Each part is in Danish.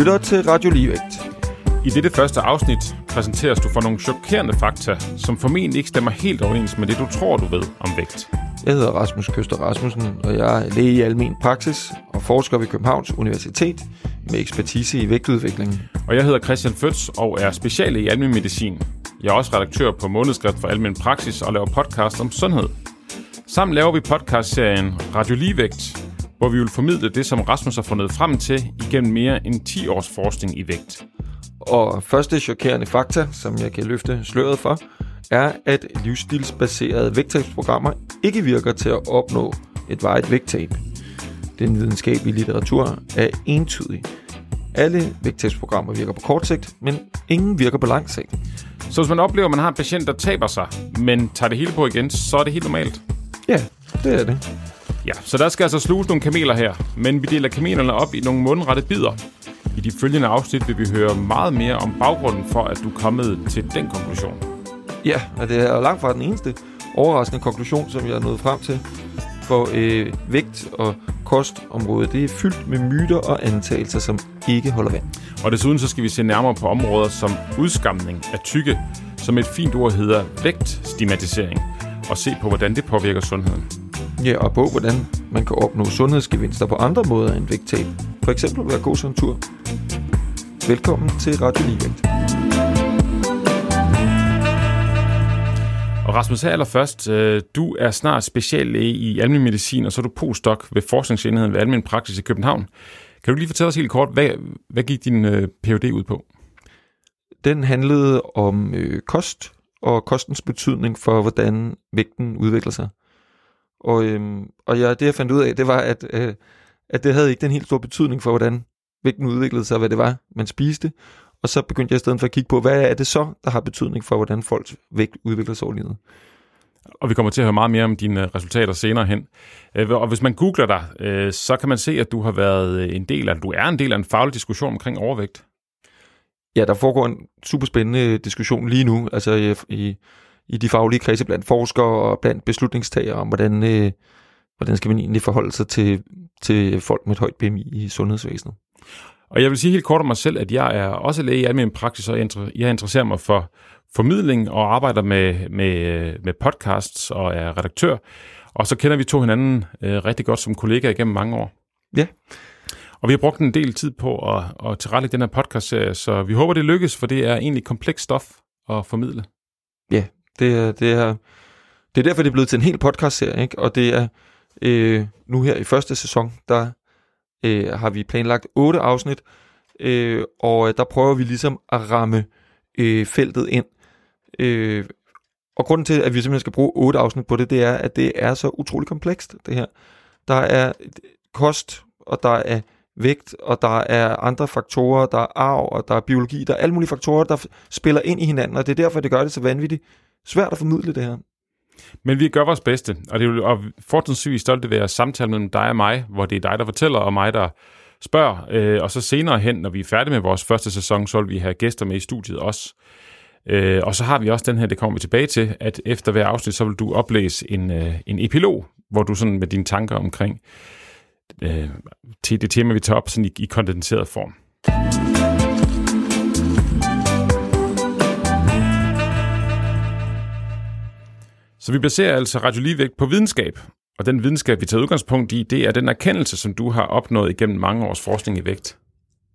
Lytter til Radio Ligevægt. I dette første afsnit præsenteres du for nogle chokerende fakta, som formentlig ikke stemmer helt overens med det, du tror, du ved om vægt. Jeg hedder Rasmus Køster Rasmussen, og jeg er læge i almen praksis og forsker ved Københavns Universitet med ekspertise i vægtudvikling. Og jeg hedder Christian Føds og er speciallæge i almen medicin. Jeg er også redaktør på Månedskrift for Almen Praksis og laver podcast om sundhed. Sammen laver vi podcastserien Radio Ligevægt, hvor vi vil formidle det, som Rasmus har fundet frem til igennem mere end 10 års forskning i vægt. Og første chokerende fakta, som jeg kan løfte sløret for, er, at livsstilsbaserede vægttabsprogrammer ikke virker til at opnå et vejet vægttab. Den videnskabelige litteratur er entydig. Alle vægttabsprogrammer virker på kort sigt, men ingen virker på lang sigt. Så hvis man oplever, at man har en patient, der taber sig, men tager det hele på igen, så er det helt normalt. Ja, det er det. Ja, så der skal altså sluges nogle kameler her, men vi deler kamelerne op i nogle mundrette bidder. I de følgende afsnit vil vi høre meget mere om baggrunden for, at du er kommet til den konklusion. Ja, og det er langt fra den eneste overraskende konklusion, som jeg er nået frem til. For øh, vægt- og kostområdet, det er fyldt med myter og antagelser, som ikke holder vand. Og desuden så skal vi se nærmere på områder som udskamning af tykke, som et fint ord hedder vægtstigmatisering, og se på, hvordan det påvirker sundheden. Ja, og på, hvordan man kan opnå sundhedsgevinster på andre måder end vægttab. For eksempel ved at gå sådan en tur. Velkommen til Radio Ligevægt. Og Rasmus, her allerførst, øh, du er snart speciallæge i almen medicin, og så er du postdoc ved Forskningsenheden ved Almen Praksis i København. Kan du lige fortælle os helt kort, hvad, hvad gik din øh, Ph.D. ud på? Den handlede om øh, kost og kostens betydning for, hvordan vægten udvikler sig. Og, øhm, og ja, det jeg fandt ud af, det var, at, øh, at det havde ikke den helt store betydning for, hvordan vægten udviklede sig, hvad det var, man spiste. Og så begyndte jeg i stedet for at kigge på, hvad er det så, der har betydning for, hvordan folks vægt udvikler sig over livet. Og vi kommer til at høre meget mere om dine resultater senere hen. Øh, Og hvis man googler dig, øh, så kan man se, at du har været en del af, du er en del af en faglig diskussion omkring overvægt. Ja, der foregår en super spændende diskussion lige nu, altså i, i, i de faglige kredse blandt forskere og blandt beslutningstagere om, hvordan, øh, hvordan skal man egentlig forholde sig til, til folk med et højt BMI i sundhedsvæsenet. Og jeg vil sige helt kort om mig selv, at jeg er også læge i almen praksis, og jeg interesserer mig for formidling og arbejder med, med, med podcasts og er redaktør. Og så kender vi to hinanden øh, rigtig godt som kollegaer igennem mange år. Ja. Og vi har brugt en del tid på at, at tilrettelægge den her podcast-serie, så vi håber, det lykkes, for det er egentlig komplekst stof at formidle. Ja, det er, det er, det er derfor, det er blevet til en hel podcast-serie, ikke? og det er øh, nu her i første sæson, der øh, har vi planlagt otte afsnit, øh, og øh, der prøver vi ligesom at ramme øh, feltet ind. Øh, og grunden til, at vi simpelthen skal bruge otte afsnit på det, det er, at det er så utrolig komplekst, det her. Der er kost, og der er vægt, og der er andre faktorer, der er arv, og der er biologi, der er alle mulige faktorer, der spiller ind i hinanden, og det er derfor, det gør det så vanvittigt svært at formidle det her. Men vi gør vores bedste, og det vil og fortrinsvis stolt ved samtale mellem dig og mig, hvor det er dig, der fortæller, og mig, der spørger. Øh, og så senere hen, når vi er færdige med vores første sæson, så vil vi have gæster med i studiet også. Øh, og så har vi også den her, det kommer vi tilbage til, at efter hver afsnit, så vil du oplæse en, øh, en epilog, hvor du sådan med dine tanker omkring øh, til det tema, vi tager op sådan i, i kondenseret form. Så vi baserer altså Radio Ligevægt på videnskab, og den videnskab, vi tager udgangspunkt i, det er den erkendelse, som du har opnået igennem mange års forskning i vægt.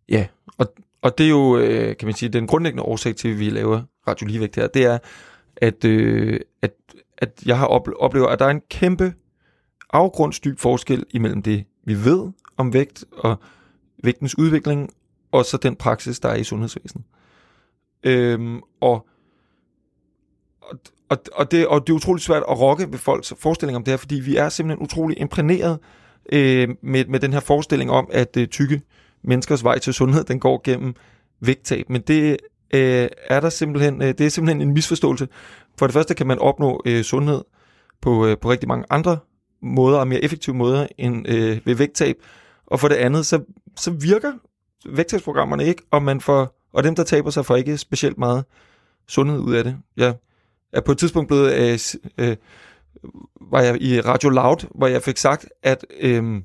Ja, og, og det er jo, øh, kan man sige, den grundlæggende årsag til, at vi laver Radio Ligevægt her, det er, at, øh, at, at jeg har ople- oplevet, at der er en kæmpe afgrundsdyb forskel imellem det, vi ved om vægt og vægtens udvikling, og så den praksis, der er i sundhedsvæsenet. Øhm, og, og, og, og, det, og det er utroligt svært at rokke ved folks forestilling om det her, fordi vi er simpelthen utrolig imprægneret øh, med, med den her forestilling om, at øh, tykke menneskers vej til sundhed, den går gennem vægttab. Men det øh, er der simpelthen, øh, det er simpelthen en misforståelse. For det første kan man opnå øh, sundhed på, øh, på rigtig mange andre måder og mere effektive måder end øh, ved vægttab. Og for det andet, så, så virker vægttabsprogrammerne ikke, og, man får, og dem, der taber sig, får ikke specielt meget sundhed ud af det. Jeg er på et tidspunkt blevet, øh, øh, var jeg i Radio Loud, hvor jeg fik sagt, at, øh,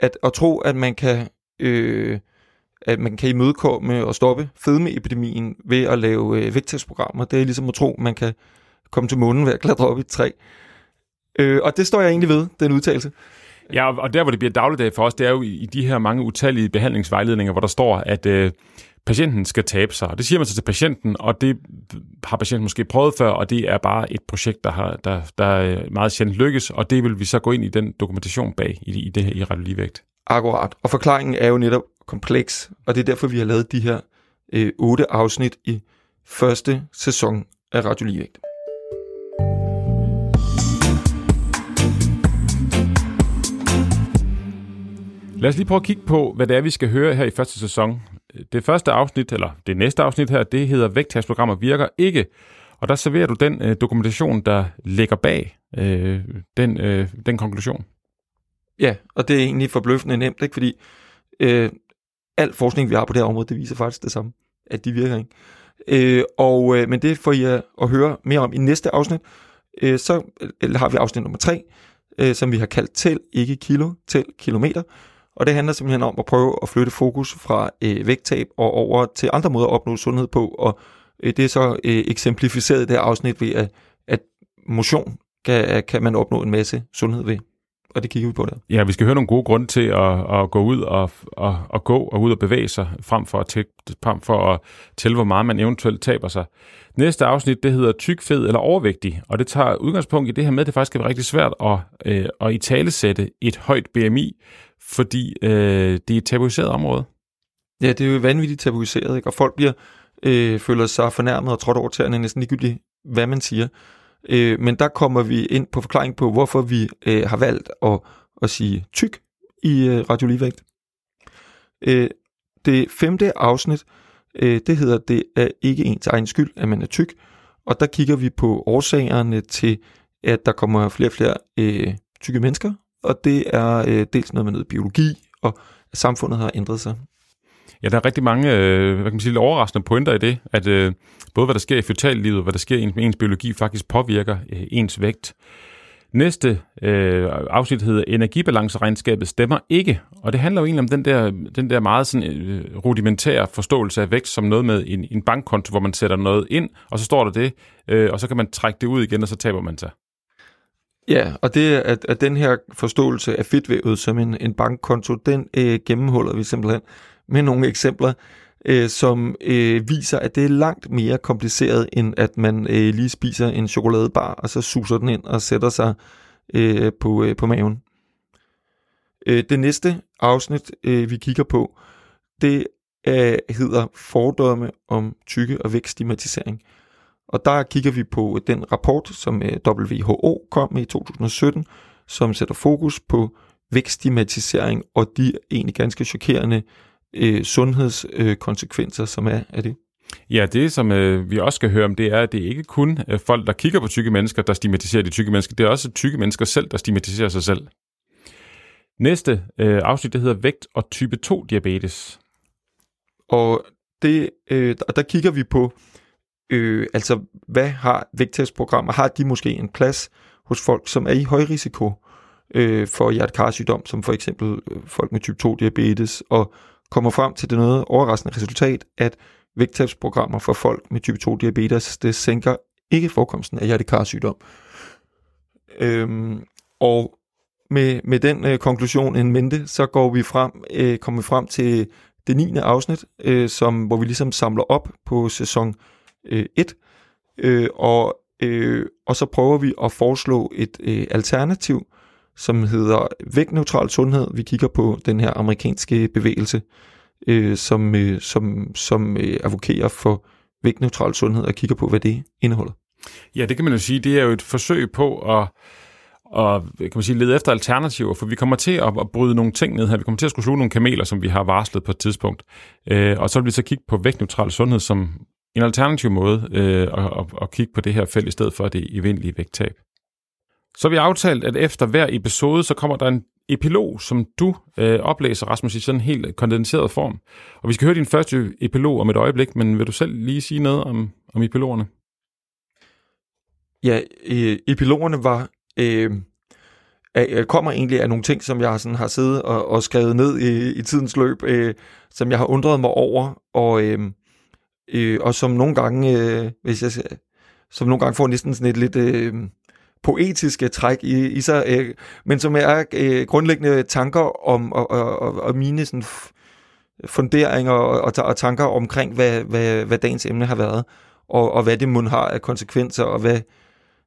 at at tro, at man kan øh, at man kan imødekomme og stoppe fedmeepidemien ved at lave øh, vægttestprogrammer. Det er ligesom at tro, man kan komme til månen ved at klatre op i et træ. Øh, og det står jeg egentlig ved, den udtalelse. Ja, og der hvor det bliver dagligdag for os, det er jo i de her mange utallige behandlingsvejledninger, hvor der står, at øh, patienten skal tabe sig. Det siger man så til patienten, og det har patienten måske prøvet før, og det er bare et projekt, der, har, der, der meget sjældent lykkes, og det vil vi så gå ind i den dokumentation bag i, i det her i radioligvægt. Akkurat. Og forklaringen er jo netop kompleks, og det er derfor, vi har lavet de her øh, otte afsnit i første sæson af Radio Ligevægt. Lad os lige prøve at kigge på, hvad det er, vi skal høre her i første sæson. Det første afsnit, eller det næste afsnit her, det hedder Vægttabsprogrammer virker ikke. Og der serverer du den øh, dokumentation, der ligger bag øh, den, øh, den konklusion. Ja, og det er egentlig forbløffende nemt, ikke? fordi øh, al forskning, vi har på det her område, det viser faktisk det samme, at de virker ikke. Øh, og, øh, men det får I at, at høre mere om i næste afsnit. Øh, så eller har vi afsnit nummer 3, øh, som vi har kaldt Tæl, ikke kilo, tæl kilometer. Og det handler simpelthen om at prøve at flytte fokus fra øh, vægttab og over til andre måder at opnå sundhed på. Og øh, det er så øh, eksemplificeret i det her afsnit ved, at, at motion kan, kan man opnå en masse sundhed ved og det kigger vi på der. Ja, vi skal høre nogle gode grunde til at, at gå ud og, og, og gå og ud og bevæge sig, frem for, at tæ, frem for at tælle, hvor meget man eventuelt taber sig. Næste afsnit, det hedder tyk, fed eller overvægtig, og det tager udgangspunkt i det her med, at det faktisk er rigtig svært at, øh, at i talesætte et højt BMI, fordi øh, det er et tabuiseret område. Ja, det er jo vanvittigt tabuiseret, ikke? og folk bliver, øh, føler sig fornærmet og trådt over tæerne, næsten ligegyldigt, hvad man siger. Øh, men der kommer vi ind på forklaring på, hvorfor vi øh, har valgt at, at sige tyk i øh, Radio Ligevægt. Øh, det femte afsnit, øh, det hedder, det er ikke ens egen skyld, at man er tyk. Og der kigger vi på årsagerne til, at der kommer flere og flere øh, tykke mennesker. Og det er øh, dels noget med noget biologi, og samfundet har ændret sig. Ja, der er rigtig mange øh, hvad kan man sige, overraskende pointer i det, at øh, både hvad der sker i fetallivet og hvad der sker i ens biologi faktisk påvirker øh, ens vægt. Næste øh, afsnit hedder Energibalanceregnskabet stemmer ikke, og det handler jo egentlig om den der, den der meget sådan, øh, rudimentære forståelse af vægt som noget med en, en bankkonto, hvor man sætter noget ind, og så står der det, øh, og så kan man trække det ud igen, og så taber man sig. Ja, og det er, at, at den her forståelse af fedtvævet som en, en bankkonto, den øh, gennemholder vi simpelthen med nogle eksempler, øh, som øh, viser, at det er langt mere kompliceret, end at man øh, lige spiser en chokoladebar, og så suser den ind og sætter sig øh, på, øh, på maven. Øh, det næste afsnit, øh, vi kigger på, det øh, hedder Fordomme om tykke og vækststigmatisering. Og der kigger vi på den rapport, som øh, WHO kom med i 2017, som sætter fokus på vækststigmatisering og de egentlig ganske chokerende øh, sundhedskonsekvenser, øh, som er af det. Ja, det som øh, vi også skal høre om, det er, at det er ikke kun øh, folk, der kigger på tykke mennesker, der stigmatiserer de tykke mennesker. Det er også tykke mennesker selv, der stigmatiserer sig selv. Næste øh, afsnit, det hedder vægt og type 2 diabetes. Og det, øh, der kigger vi på, øh, altså hvad har vægttestprogrammer, har de måske en plads hos folk, som er i høj risiko øh, for hjertekarsygdom, som for eksempel øh, folk med type 2 diabetes, og kommer frem til det noget overraskende resultat, at vægttabsprogrammer for folk med type 2 diabetes, det sænker ikke forekomsten af hjertekarsygdom. Øhm, og med, med den øh, konklusion en mente, så går vi frem, øh, kommer vi frem til det 9. afsnit, øh, som, hvor vi ligesom samler op på sæson øh, 1, øh, og, øh, og så prøver vi at foreslå et øh, alternativ, som hedder Vægtneutral Sundhed. Vi kigger på den her amerikanske bevægelse, øh, som, øh, som, som øh, advokerer for vægtneutral sundhed og kigger på, hvad det indeholder. Ja, det kan man jo sige. Det er jo et forsøg på at og kan man sige, lede efter alternativer, for vi kommer til at, at bryde nogle ting ned her. Vi kommer til at skulle sluge nogle kameler, som vi har varslet på et tidspunkt. Øh, og så vil vi så kigge på vægtneutral sundhed som en alternativ måde øh, at, at, at kigge på det her felt, i stedet for det eventlige vægttab. Så har vi aftalt, at efter hver episode, så kommer der en epilog, som du øh, oplæser, Rasmus, i sådan en helt kondenseret form. Og vi skal høre din første epilog om et øjeblik, men vil du selv lige sige noget om, om epilogerne? Ja, øh, epilogerne var... Øh, er, kommer egentlig af nogle ting, som jeg sådan har siddet og, og skrevet ned i, i tidens løb, øh, som jeg har undret mig over, og, øh, øh, og som nogle gange, øh, hvis jeg som nogle gange får næsten sådan et lidt øh, poetiske træk i, i sig, øh, men som er øh, grundlæggende tanker om og, og, og, mine sådan funderinger og, og, og tanker omkring, hvad, hvad, hvad dagens emne har været, og, og hvad det mund har af konsekvenser, og hvad,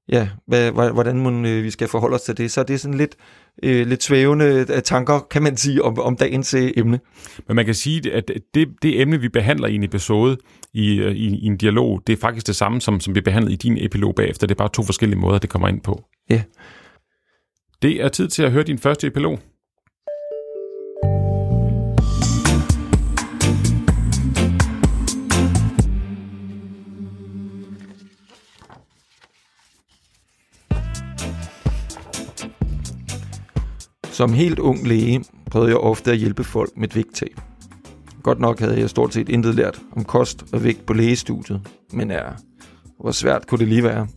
ja, hvad, hvordan mun, øh, vi skal forholde os til det. Så det er sådan lidt, øh, lidt svævende øh, tanker, kan man sige, om, om dagens øh, emne. Men man kan sige, at det, det emne, vi behandler i en episode, i, øh, i, i en dialog, det er faktisk det samme, som, som vi behandlede i din epilog bagefter. Det er bare to forskellige måder, det kommer ind på. Ja. Det er tid til at høre din første epilog. Som helt ung læge prøvede jeg ofte at hjælpe folk med et vægttab. Godt nok havde jeg stort set intet lært om kost og vægt på lægestudiet, men er, hvor svært kunne det lige være?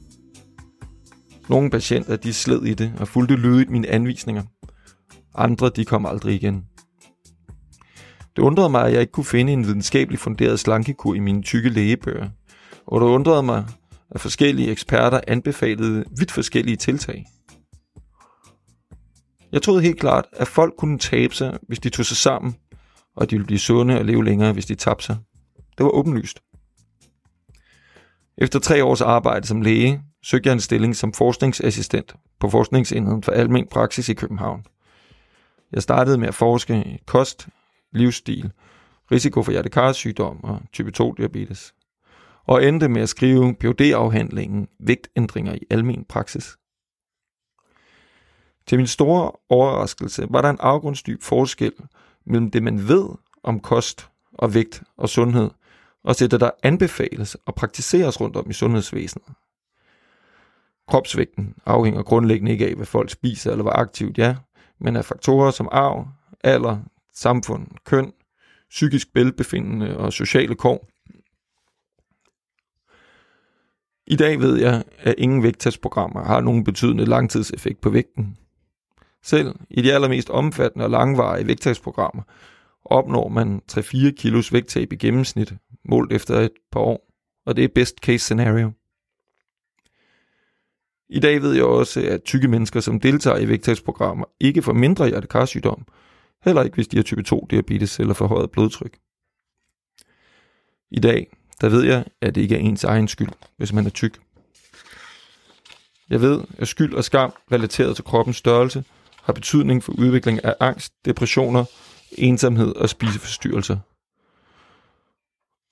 Nogle patienter, de sled i det og fulgte lydigt mine anvisninger. Andre, de kom aldrig igen. Det undrede mig, at jeg ikke kunne finde en videnskabelig funderet slankekur i mine tykke lægebøger. Og det undrede mig, at forskellige eksperter anbefalede vidt forskellige tiltag. Jeg troede helt klart, at folk kunne tabe sig, hvis de tog sig sammen, og at de ville blive sunde og leve længere, hvis de tabte sig. Det var åbenlyst. Efter tre års arbejde som læge, søgte jeg en stilling som forskningsassistent på Forskningsenheden for Almen Praksis i København. Jeg startede med at forske i kost, livsstil, risiko for hjertekarsygdom og type 2 diabetes, og endte med at skrive PhD-afhandlingen Vægtændringer i almen praksis. Til min store overraskelse var der en afgrundsdyb forskel mellem det, man ved om kost og vægt og sundhed, og det, der anbefales og praktiseres rundt om i sundhedsvæsenet. Kropsvægten afhænger grundlæggende ikke af, hvad folk spiser eller hvor aktivt ja, men af faktorer som arv, alder, samfund, køn, psykisk velbefindende og sociale kår. I dag ved jeg, at ingen vægttabsprogrammer har nogen betydende langtidseffekt på vægten, selv i de allermest omfattende og langvarige vægttabsprogrammer opnår man 3-4 kilos vægttab i gennemsnit, målt efter et par år, og det er best case scenario. I dag ved jeg også, at tykke mennesker, som deltager i vægttabsprogrammer, ikke får mindre hjertekarsygdom, heller ikke hvis de har type 2 diabetes eller forhøjet blodtryk. I dag, der ved jeg, at det ikke er ens egen skyld, hvis man er tyk. Jeg ved, at skyld og skam relateret til kroppens størrelse – har betydning for udvikling af angst, depressioner, ensomhed og spiseforstyrrelser.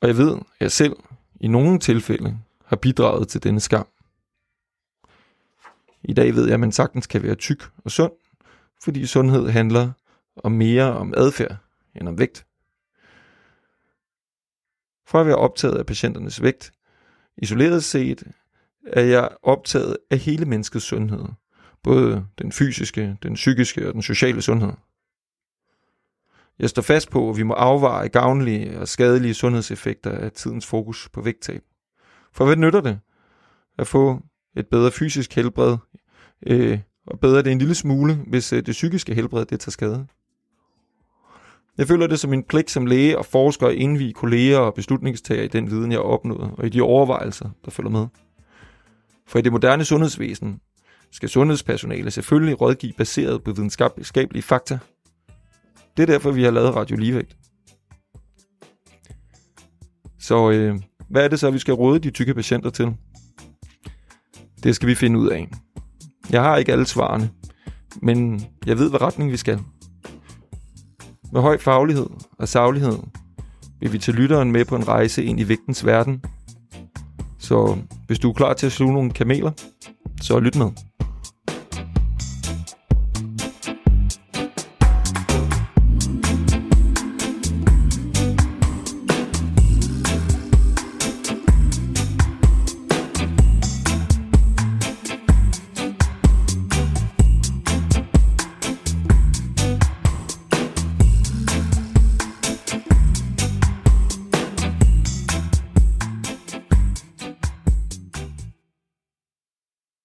Og jeg ved, at jeg selv i nogle tilfælde har bidraget til denne skam. I dag ved jeg, at man sagtens kan være tyk og sund, fordi sundhed handler om mere om adfærd end om vægt. For at være optaget af patienternes vægt, isoleret set, er jeg optaget af hele menneskets sundhed – både den fysiske, den psykiske og den sociale sundhed. Jeg står fast på, at vi må afveje gavnlige og skadelige sundhedseffekter af tidens fokus på vægttab. For hvad nytter det at få et bedre fysisk helbred, øh, og bedre det en lille smule, hvis øh, det psykiske helbred det tager skade? Jeg føler det som en pligt som læge og forsker at indvige kolleger og beslutningstager i den viden, jeg har opnået, og i de overvejelser, der følger med. For i det moderne sundhedsvæsen skal sundhedspersonale selvfølgelig rådgive baseret på videnskabelige fakta. Det er derfor, vi har lavet Radio Ligevægt. Så øh, hvad er det så, vi skal råde de tykke patienter til? Det skal vi finde ud af. Jeg har ikke alle svarene, men jeg ved, hvad retning vi skal. Med høj faglighed og saglighed vil vi tage lytteren med på en rejse ind i vægtens verden. Så hvis du er klar til at sluge nogle kameler, så lyt med.